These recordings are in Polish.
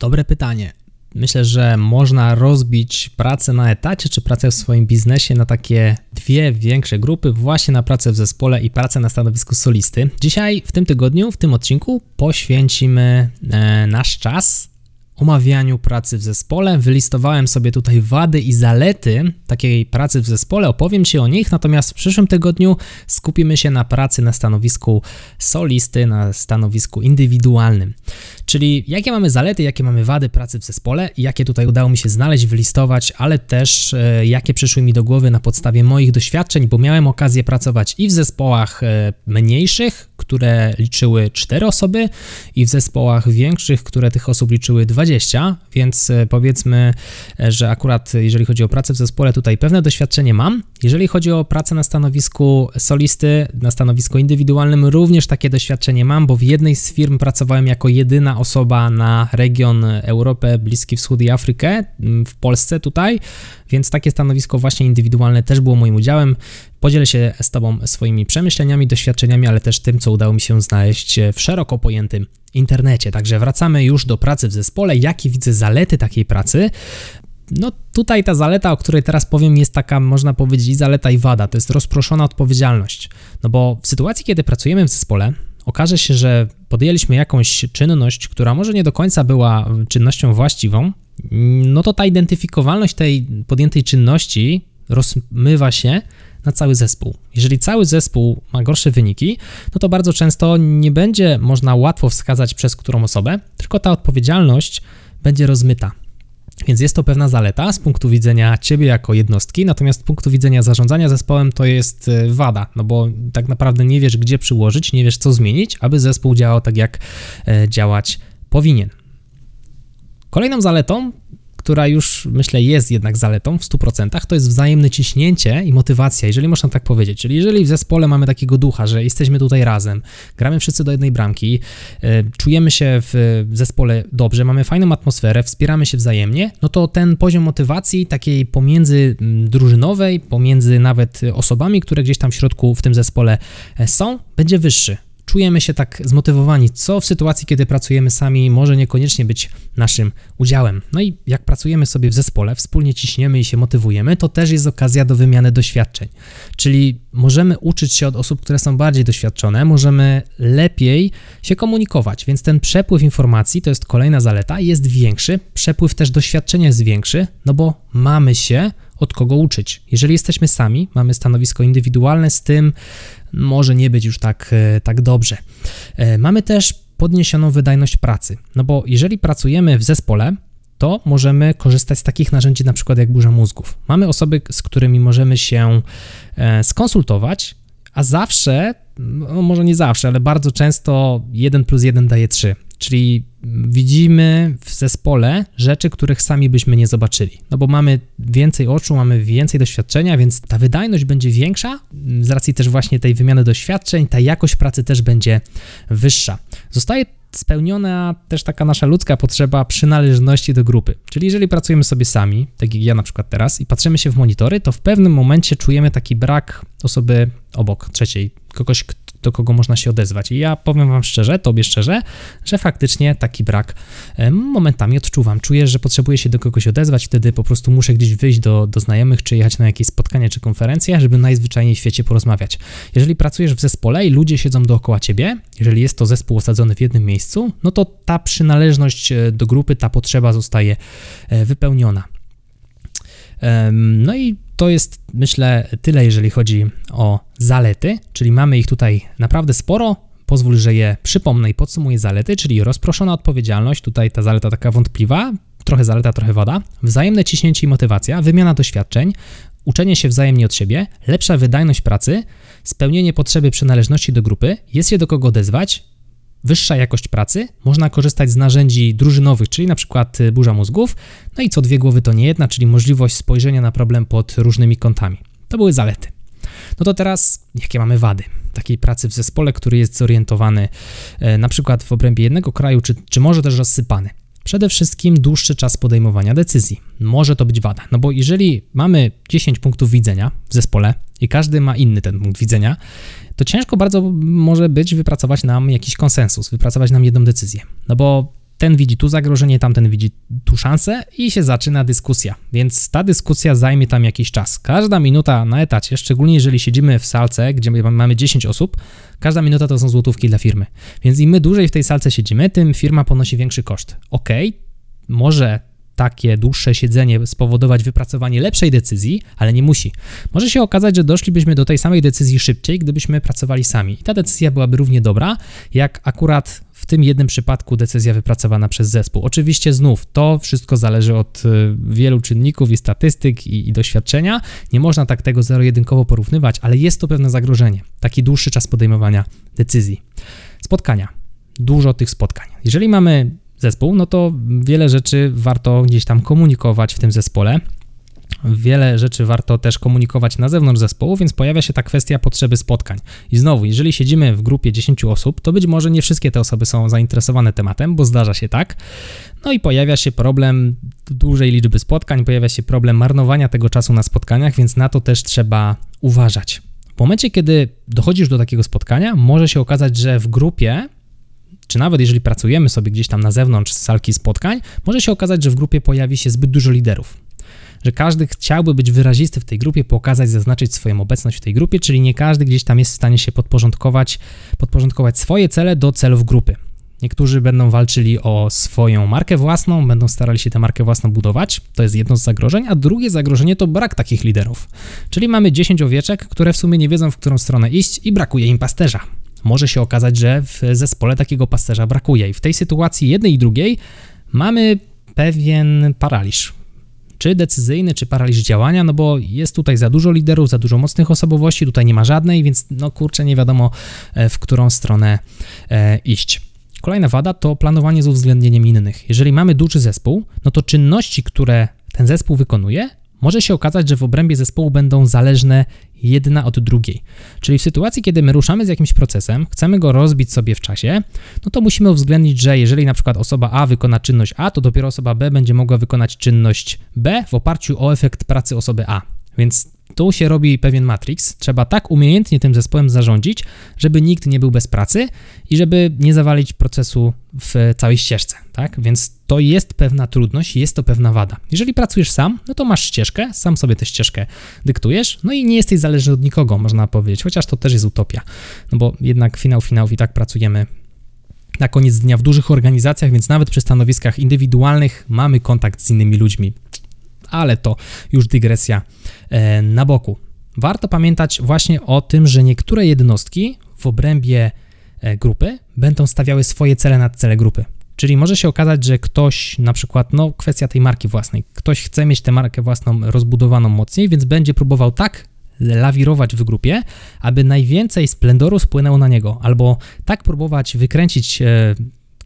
Dobre pytanie. Myślę, że można rozbić pracę na etacie czy pracę w swoim biznesie na takie dwie większe grupy, właśnie na pracę w zespole i pracę na stanowisku solisty. Dzisiaj, w tym tygodniu, w tym odcinku poświęcimy e, nasz czas omawianiu pracy w zespole. Wylistowałem sobie tutaj wady i zalety takiej pracy w zespole, opowiem Ci o nich, natomiast w przyszłym tygodniu skupimy się na pracy na stanowisku solisty, na stanowisku indywidualnym. Czyli jakie mamy zalety, jakie mamy wady pracy w zespole, jakie tutaj udało mi się znaleźć, wylistować, ale też e, jakie przyszły mi do głowy na podstawie moich doświadczeń, bo miałem okazję pracować i w zespołach e, mniejszych, które liczyły 4 osoby, i w zespołach większych, które tych osób liczyły 20, więc e, powiedzmy, że akurat jeżeli chodzi o pracę w zespole, tutaj pewne doświadczenie mam. Jeżeli chodzi o pracę na stanowisku solisty, na stanowisku indywidualnym, również takie doświadczenie mam, bo w jednej z firm pracowałem jako jedyna osoba na region Europę, Bliski Wschód i Afrykę, mm, w Polsce tutaj, więc takie stanowisko właśnie indywidualne też było moim udziałem. Podzielę się z Tobą swoimi przemyśleniami, doświadczeniami, ale też tym, co udało mi się znaleźć w szeroko pojętym internecie. Także wracamy już do pracy w zespole. Jakie widzę zalety takiej pracy? No tutaj ta zaleta, o której teraz powiem, jest taka, można powiedzieć, zaleta i wada. To jest rozproszona odpowiedzialność. No bo w sytuacji, kiedy pracujemy w zespole, okaże się, że podjęliśmy jakąś czynność, która może nie do końca była czynnością właściwą, no to ta identyfikowalność tej podjętej czynności rozmywa się na cały zespół. Jeżeli cały zespół ma gorsze wyniki, no to bardzo często nie będzie można łatwo wskazać przez którą osobę, tylko ta odpowiedzialność będzie rozmyta. Więc jest to pewna zaleta z punktu widzenia ciebie jako jednostki, natomiast z punktu widzenia zarządzania zespołem to jest y, wada, no bo tak naprawdę nie wiesz, gdzie przyłożyć, nie wiesz, co zmienić, aby zespół działał tak, jak e, działać powinien. Kolejną zaletą która już myślę jest jednak zaletą w 100%, to jest wzajemne ciśnięcie i motywacja, jeżeli można tak powiedzieć. Czyli jeżeli w zespole mamy takiego ducha, że jesteśmy tutaj razem, gramy wszyscy do jednej bramki, e, czujemy się w zespole dobrze, mamy fajną atmosferę, wspieramy się wzajemnie, no to ten poziom motywacji takiej pomiędzy mm, drużynowej, pomiędzy nawet osobami, które gdzieś tam w środku w tym zespole e, są, będzie wyższy czujemy się tak zmotywowani, co w sytuacji, kiedy pracujemy sami, może niekoniecznie być naszym udziałem. No i jak pracujemy sobie w zespole, wspólnie ciśniemy i się motywujemy, to też jest okazja do wymiany doświadczeń. Czyli możemy uczyć się od osób, które są bardziej doświadczone, możemy lepiej się komunikować, więc ten przepływ informacji to jest kolejna zaleta, jest większy, przepływ też doświadczenia jest większy, no bo mamy się od kogo uczyć. Jeżeli jesteśmy sami, mamy stanowisko indywidualne, z tym może nie być już tak, e, tak dobrze. E, mamy też podniesioną wydajność pracy, no bo jeżeli pracujemy w zespole, to możemy korzystać z takich narzędzi, na przykład jak burza mózgów. Mamy osoby, z którymi możemy się e, skonsultować, a zawsze, no może nie zawsze, ale bardzo często 1 plus 1 daje 3. Czyli widzimy w zespole rzeczy, których sami byśmy nie zobaczyli. No bo mamy więcej oczu, mamy więcej doświadczenia, więc ta wydajność będzie większa. Z racji też właśnie tej wymiany doświadczeń, ta jakość pracy też będzie wyższa. Zostaje spełniona też taka nasza ludzka potrzeba przynależności do grupy. Czyli jeżeli pracujemy sobie sami, tak jak ja na przykład teraz, i patrzymy się w monitory, to w pewnym momencie czujemy taki brak osoby obok, trzeciej, kogoś, do kogo można się odezwać. I ja powiem Wam szczerze, Tobie szczerze, że faktycznie taki brak momentami odczuwam. Czuję, że potrzebuję się do kogoś odezwać, wtedy po prostu muszę gdzieś wyjść do, do znajomych, czy jechać na jakieś spotkanie, czy konferencję, żeby najzwyczajniej w świecie porozmawiać. Jeżeli pracujesz w zespole i ludzie siedzą dookoła Ciebie, jeżeli jest to zespół osadzony w jednym miejscu, no to ta przynależność e, do grupy, ta potrzeba zostaje e, wypełniona. No i to jest, myślę, tyle, jeżeli chodzi o zalety, czyli mamy ich tutaj naprawdę sporo. Pozwól, że je przypomnę i podsumuję zalety, czyli rozproszona odpowiedzialność, tutaj ta zaleta taka wątpliwa, trochę zaleta, trochę woda, wzajemne ciśnięcie i motywacja, wymiana doświadczeń, uczenie się wzajemnie od siebie, lepsza wydajność pracy, spełnienie potrzeby przynależności do grupy, jest się do kogo odezwać, wyższa jakość pracy, można korzystać z narzędzi drużynowych, czyli na przykład y, burza mózgów, no i co dwie głowy to nie jedna, czyli możliwość spojrzenia na problem pod różnymi kątami. To były zalety. No to teraz, jakie mamy wady takiej pracy w zespole, który jest zorientowany e, na przykład w obrębie jednego kraju, czy, czy może też rozsypany? Przede wszystkim dłuższy czas podejmowania decyzji. Może to być wada, no bo jeżeli mamy 10 punktów widzenia w zespole i każdy ma inny ten punkt widzenia, to ciężko bardzo może być wypracować nam jakiś konsensus, wypracować nam jedną decyzję. No bo ten widzi tu zagrożenie, tamten widzi tu szansę i się zaczyna dyskusja. Więc ta dyskusja zajmie tam jakiś czas. Każda minuta na etacie, szczególnie jeżeli siedzimy w salce, gdzie mamy 10 osób, każda minuta to są złotówki dla firmy. Więc im my dłużej w tej salce siedzimy, tym firma ponosi większy koszt. Ok, może takie dłuższe siedzenie spowodować wypracowanie lepszej decyzji, ale nie musi. Może się okazać, że doszlibyśmy do tej samej decyzji szybciej, gdybyśmy pracowali sami. I ta decyzja byłaby równie dobra, jak akurat w tym jednym przypadku decyzja wypracowana przez zespół. Oczywiście znów to wszystko zależy od y, wielu czynników i statystyk i, i doświadczenia. Nie można tak tego zero-jedynkowo porównywać, ale jest to pewne zagrożenie. Taki dłuższy czas podejmowania decyzji. Spotkania. Dużo tych spotkań. Jeżeli mamy zespół, no to wiele rzeczy warto gdzieś tam komunikować w tym zespole. Wiele rzeczy warto też komunikować na zewnątrz zespołu, więc pojawia się ta kwestia potrzeby spotkań. I znowu, jeżeli siedzimy w grupie 10 osób, to być może nie wszystkie te osoby są zainteresowane tematem, bo zdarza się tak. No i pojawia się problem dużej liczby spotkań, pojawia się problem marnowania tego czasu na spotkaniach, więc na to też trzeba uważać. W momencie, kiedy dochodzisz do takiego spotkania, może się okazać, że w grupie czy nawet jeżeli pracujemy sobie gdzieś tam na zewnątrz z salki spotkań, może się okazać, że w grupie pojawi się zbyt dużo liderów. Że każdy chciałby być wyrazisty w tej grupie, pokazać, zaznaczyć swoją obecność w tej grupie, czyli nie każdy gdzieś tam jest w stanie się podporządkować, podporządkować swoje cele do celów grupy. Niektórzy będą walczyli o swoją markę własną, będą starali się tę markę własną budować. To jest jedno z zagrożeń, a drugie zagrożenie to brak takich liderów. Czyli mamy 10 owieczek, które w sumie nie wiedzą, w którą stronę iść i brakuje im pasterza może się okazać, że w zespole takiego pasterza brakuje. I w tej sytuacji jednej i drugiej mamy pewien paraliż. Czy decyzyjny, czy paraliż działania, no bo jest tutaj za dużo liderów, za dużo mocnych osobowości, tutaj nie ma żadnej, więc no kurczę, nie wiadomo e, w którą stronę e, iść. Kolejna wada to planowanie z uwzględnieniem innych. Jeżeli mamy duży zespół, no to czynności, które ten zespół wykonuje, może się okazać, że w obrębie zespołu będą zależne jedna od drugiej. Czyli w sytuacji, kiedy my ruszamy z jakimś procesem, chcemy go rozbić sobie w czasie, no to musimy uwzględnić, że jeżeli na przykład osoba A wykona czynność A, to dopiero osoba B będzie mogła wykonać czynność B w oparciu o efekt pracy osoby A. Więc tu się robi pewien matrix. Trzeba tak umiejętnie tym zespołem zarządzić, żeby nikt nie był bez pracy i żeby nie zawalić procesu w całej ścieżce, tak? Więc to jest pewna trudność, jest to pewna wada. Jeżeli pracujesz sam, no to masz ścieżkę, sam sobie tę ścieżkę dyktujesz, no i nie jesteś zależny od nikogo, można powiedzieć, chociaż to też jest utopia, no bo jednak finał finałów i tak pracujemy na koniec dnia w dużych organizacjach, więc nawet przy stanowiskach indywidualnych mamy kontakt z innymi ludźmi ale to już dygresja e, na boku. Warto pamiętać właśnie o tym, że niektóre jednostki w obrębie e, grupy będą stawiały swoje cele nad cele grupy. Czyli może się okazać, że ktoś, na przykład, no kwestia tej marki własnej, ktoś chce mieć tę markę własną rozbudowaną mocniej, więc będzie próbował tak lawirować w grupie, aby najwięcej splendoru spłynęło na niego, albo tak próbować wykręcić e,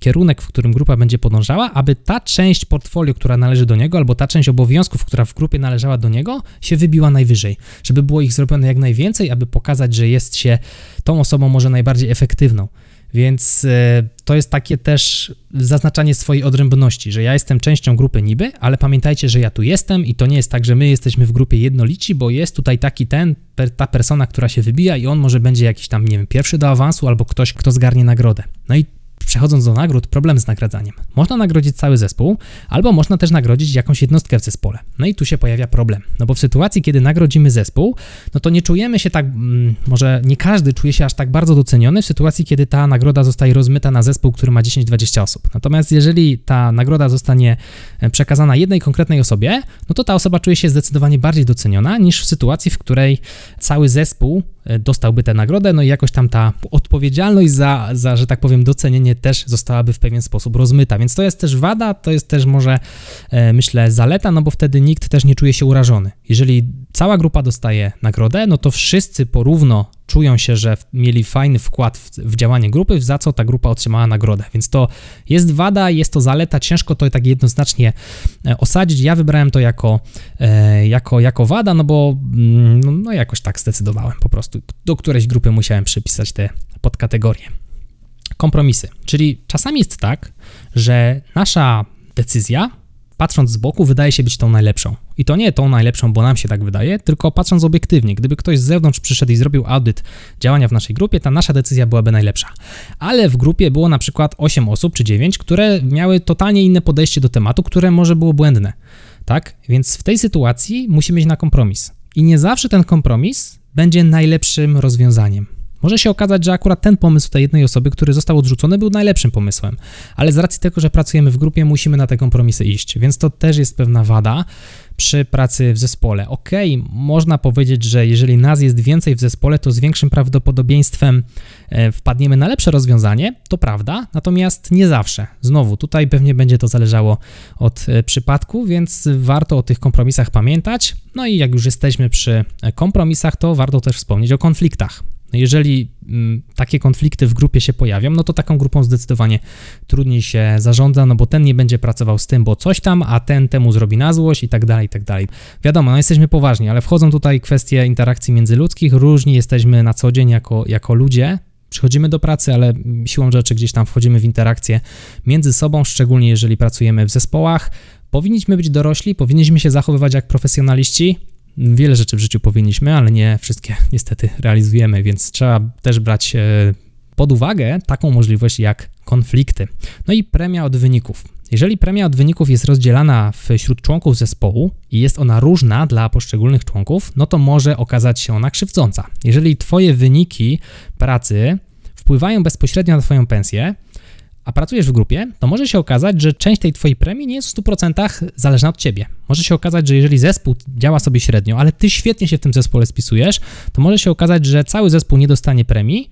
kierunek, w którym grupa będzie podążała, aby ta część portfolio, która należy do niego, albo ta część obowiązków, która w grupie należała do niego, się wybiła najwyżej, żeby było ich zrobione jak najwięcej, aby pokazać, że jest się tą osobą może najbardziej efektywną. Więc e, to jest takie też zaznaczanie swojej odrębności, że ja jestem częścią grupy niby, ale pamiętajcie, że ja tu jestem i to nie jest tak, że my jesteśmy w grupie jednolici, bo jest tutaj taki ten, ta persona, która się wybija i on może będzie jakiś tam, nie wiem, pierwszy do awansu albo ktoś, kto zgarnie nagrodę. No i Przechodząc do nagród, problem z nagradzaniem. Można nagrodzić cały zespół, albo można też nagrodzić jakąś jednostkę w zespole. No i tu się pojawia problem. No bo w sytuacji, kiedy nagrodzimy zespół, no to nie czujemy się tak, mm, może nie każdy czuje się aż tak bardzo doceniony w sytuacji, kiedy ta nagroda zostaje rozmyta na zespół, który ma 10-20 osób. Natomiast jeżeli ta nagroda zostanie e, przekazana jednej konkretnej osobie, no to ta osoba czuje się zdecydowanie bardziej doceniona niż w sytuacji, w której cały zespół dostałby tę nagrodę, no i jakoś tam ta odpowiedzialność za, za że tak powiem, docenienie też zostałaby w pewien sposób rozmyta. Więc to jest też wada, to jest też może, e, myślę, zaleta, no bo wtedy nikt też nie czuje się urażony. Jeżeli cała grupa dostaje nagrodę, no to wszyscy porówno czują się, że mieli fajny wkład w, w, działanie grupy, za co ta grupa otrzymała nagrodę. Więc to jest wada, jest to zaleta, ciężko to tak jednoznacznie e, osadzić. Ja wybrałem to jako, e, jako, jako wada, no bo mm, no, no jakoś tak zdecydowałem po prostu. Do którejś grupy musiałem przypisać te podkategorie. Kompromisy, czyli czasami jest tak, że nasza decyzja patrząc z boku, wydaje się być tą najlepszą. I to nie tą najlepszą, bo nam się tak wydaje, tylko patrząc obiektywnie. Gdyby ktoś z zewnątrz przyszedł i zrobił audyt działania w naszej grupie, ta nasza decyzja byłaby najlepsza. Ale w grupie było na przykład 8 osób czy 9, które miały totalnie inne podejście do tematu, które może było błędne. Tak? Więc w tej sytuacji musimy iść na kompromis. I nie zawsze ten kompromis będzie najlepszym rozwiązaniem. Może się okazać, że akurat ten pomysł tej jednej osoby, który został odrzucony, był najlepszym pomysłem, ale z racji tego, że pracujemy w grupie, musimy na te kompromisy iść, więc to też jest pewna wada przy pracy w zespole. Ok, można powiedzieć, że jeżeli nas jest więcej w zespole, to z większym prawdopodobieństwem e, wpadniemy na lepsze rozwiązanie, to prawda, natomiast nie zawsze. Znowu, tutaj pewnie będzie to zależało od e, przypadku, więc warto o tych kompromisach pamiętać. No i jak już jesteśmy przy e, kompromisach, to warto też wspomnieć o konfliktach. Jeżeli mm, takie konflikty w grupie się pojawią, no to taką grupą zdecydowanie trudniej się zarządza, no bo ten nie będzie pracował z tym, bo coś tam, a ten temu zrobi na złość i tak dalej, i tak dalej. Wiadomo, no jesteśmy poważni, ale wchodzą tutaj kwestie interakcji międzyludzkich, różni jesteśmy na co dzień jako, jako ludzie, przychodzimy do pracy, ale siłą rzeczy gdzieś tam wchodzimy w interakcję między sobą, szczególnie jeżeli pracujemy w zespołach. Powinniśmy być dorośli, powinniśmy się zachowywać jak profesjonaliści, Wiele rzeczy w życiu powinniśmy, ale nie wszystkie niestety realizujemy, więc trzeba też brać e, pod uwagę taką możliwość jak konflikty. No i premia od wyników. Jeżeli premia od wyników jest rozdzielana wśród członków zespołu i jest ona różna dla poszczególnych członków, no to może okazać się ona krzywdząca. Jeżeli Twoje wyniki pracy wpływają bezpośrednio na Twoją pensję, a pracujesz w grupie, to może się okazać, że część tej twojej premii nie jest w 100% zależna od ciebie. Może się okazać, że jeżeli zespół działa sobie średnio, ale ty świetnie się w tym zespole spisujesz, to może się okazać, że cały zespół nie dostanie premii,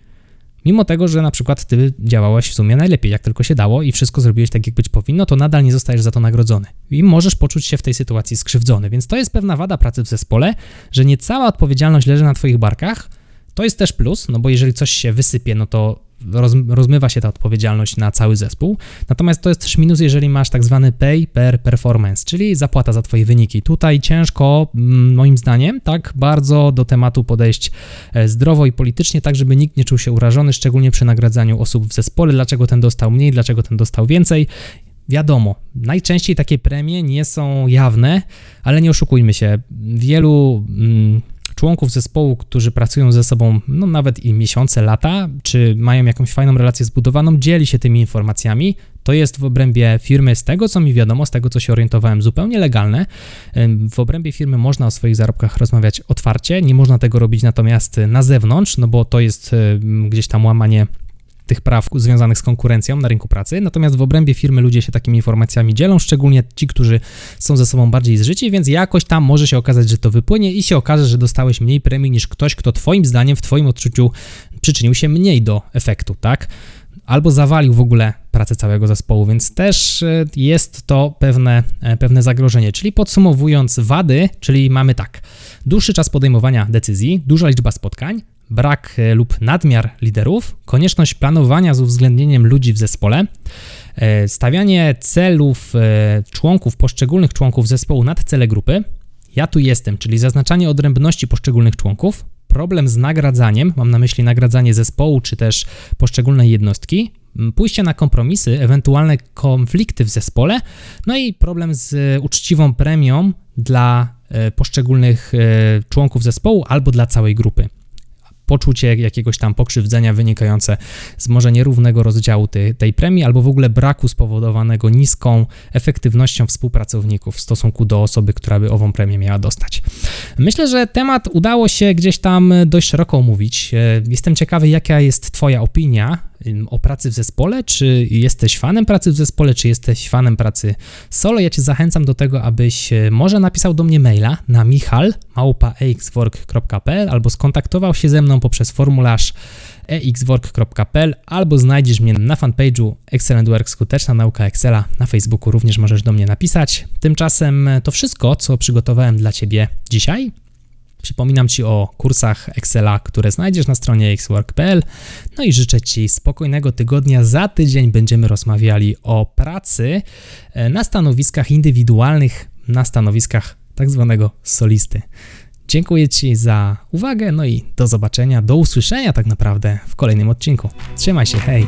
mimo tego, że na przykład ty działałeś w sumie najlepiej, jak tylko się dało i wszystko zrobiłeś tak, jak być powinno, to nadal nie zostajesz za to nagrodzony. I możesz poczuć się w tej sytuacji skrzywdzony. Więc to jest pewna wada pracy w zespole, że nie cała odpowiedzialność leży na twoich barkach. To jest też plus, no bo jeżeli coś się wysypie, no to roz, rozmywa się ta odpowiedzialność na cały zespół. Natomiast to jest też minus, jeżeli masz tak zwany pay per performance, czyli zapłata za Twoje wyniki. Tutaj ciężko, mm, moim zdaniem, tak bardzo do tematu podejść e, zdrowo i politycznie, tak żeby nikt nie czuł się urażony, szczególnie przy nagradzaniu osób w zespole, dlaczego ten dostał mniej, dlaczego ten dostał więcej. Wiadomo, najczęściej takie premie nie są jawne, ale nie oszukujmy się. Wielu. Mm, członków zespołu, którzy pracują ze sobą no, nawet i miesiące, lata, czy mają jakąś fajną relację zbudowaną, dzieli się tymi informacjami. To jest w obrębie firmy, z tego co mi wiadomo, z tego co się orientowałem, zupełnie legalne. W obrębie firmy można o swoich zarobkach rozmawiać otwarcie, nie można tego robić natomiast na zewnątrz, no bo to jest gdzieś tam łamanie tych praw związanych z konkurencją na rynku pracy, natomiast w obrębie firmy ludzie się takimi informacjami dzielą, szczególnie ci, którzy są ze sobą bardziej zżyci, więc jakoś tam może się okazać, że to wypłynie i się okaże, że dostałeś mniej premii niż ktoś, kto twoim zdaniem, w twoim odczuciu przyczynił się mniej do efektu, tak? Albo zawalił w ogóle pracę całego zespołu, więc też e, jest to pewne, e, pewne zagrożenie. Czyli podsumowując, wady, czyli mamy tak: dłuższy czas podejmowania decyzji, duża liczba spotkań, brak e, lub nadmiar liderów, konieczność planowania z uwzględnieniem ludzi w zespole, e, stawianie celów e, członków, poszczególnych członków zespołu nad cele grupy. Ja tu jestem, czyli zaznaczanie odrębności poszczególnych członków, problem z nagradzaniem, mam na myśli nagradzanie zespołu czy też poszczególnej jednostki, pójście na kompromisy, ewentualne konflikty w zespole, no i problem z uczciwą premią dla poszczególnych członków zespołu albo dla całej grupy poczucie jakiegoś tam pokrzywdzenia wynikające z może nierównego rozdziału tej, tej premii, albo w ogóle braku spowodowanego niską efektywnością współpracowników w stosunku do osoby, która by ową premię miała dostać. Myślę, że temat udało się gdzieś tam dość szeroko omówić. E, jestem ciekawy, jaka jest Twoja opinia o pracy w zespole, czy jesteś fanem pracy w zespole, czy jesteś fanem pracy solo. Ja Cię zachęcam do tego, abyś e, może napisał do mnie maila na michal.exwork.pl albo skontaktował się ze mną poprzez formularz exwork.pl albo znajdziesz mnie na fanpage'u Excellent Work Skuteczna Nauka Excela na Facebooku również możesz do mnie napisać. Tymczasem to wszystko, co przygotowałem dla Ciebie dzisiaj. Przypominam Ci o kursach Excela, które znajdziesz na stronie xwork.pl. No i życzę Ci spokojnego tygodnia. Za tydzień będziemy rozmawiali o pracy e, na stanowiskach indywidualnych, na stanowiskach tak zwanego solisty. Dziękuję Ci za uwagę, no i do zobaczenia, do usłyszenia tak naprawdę w kolejnym odcinku. Trzymaj się, hej!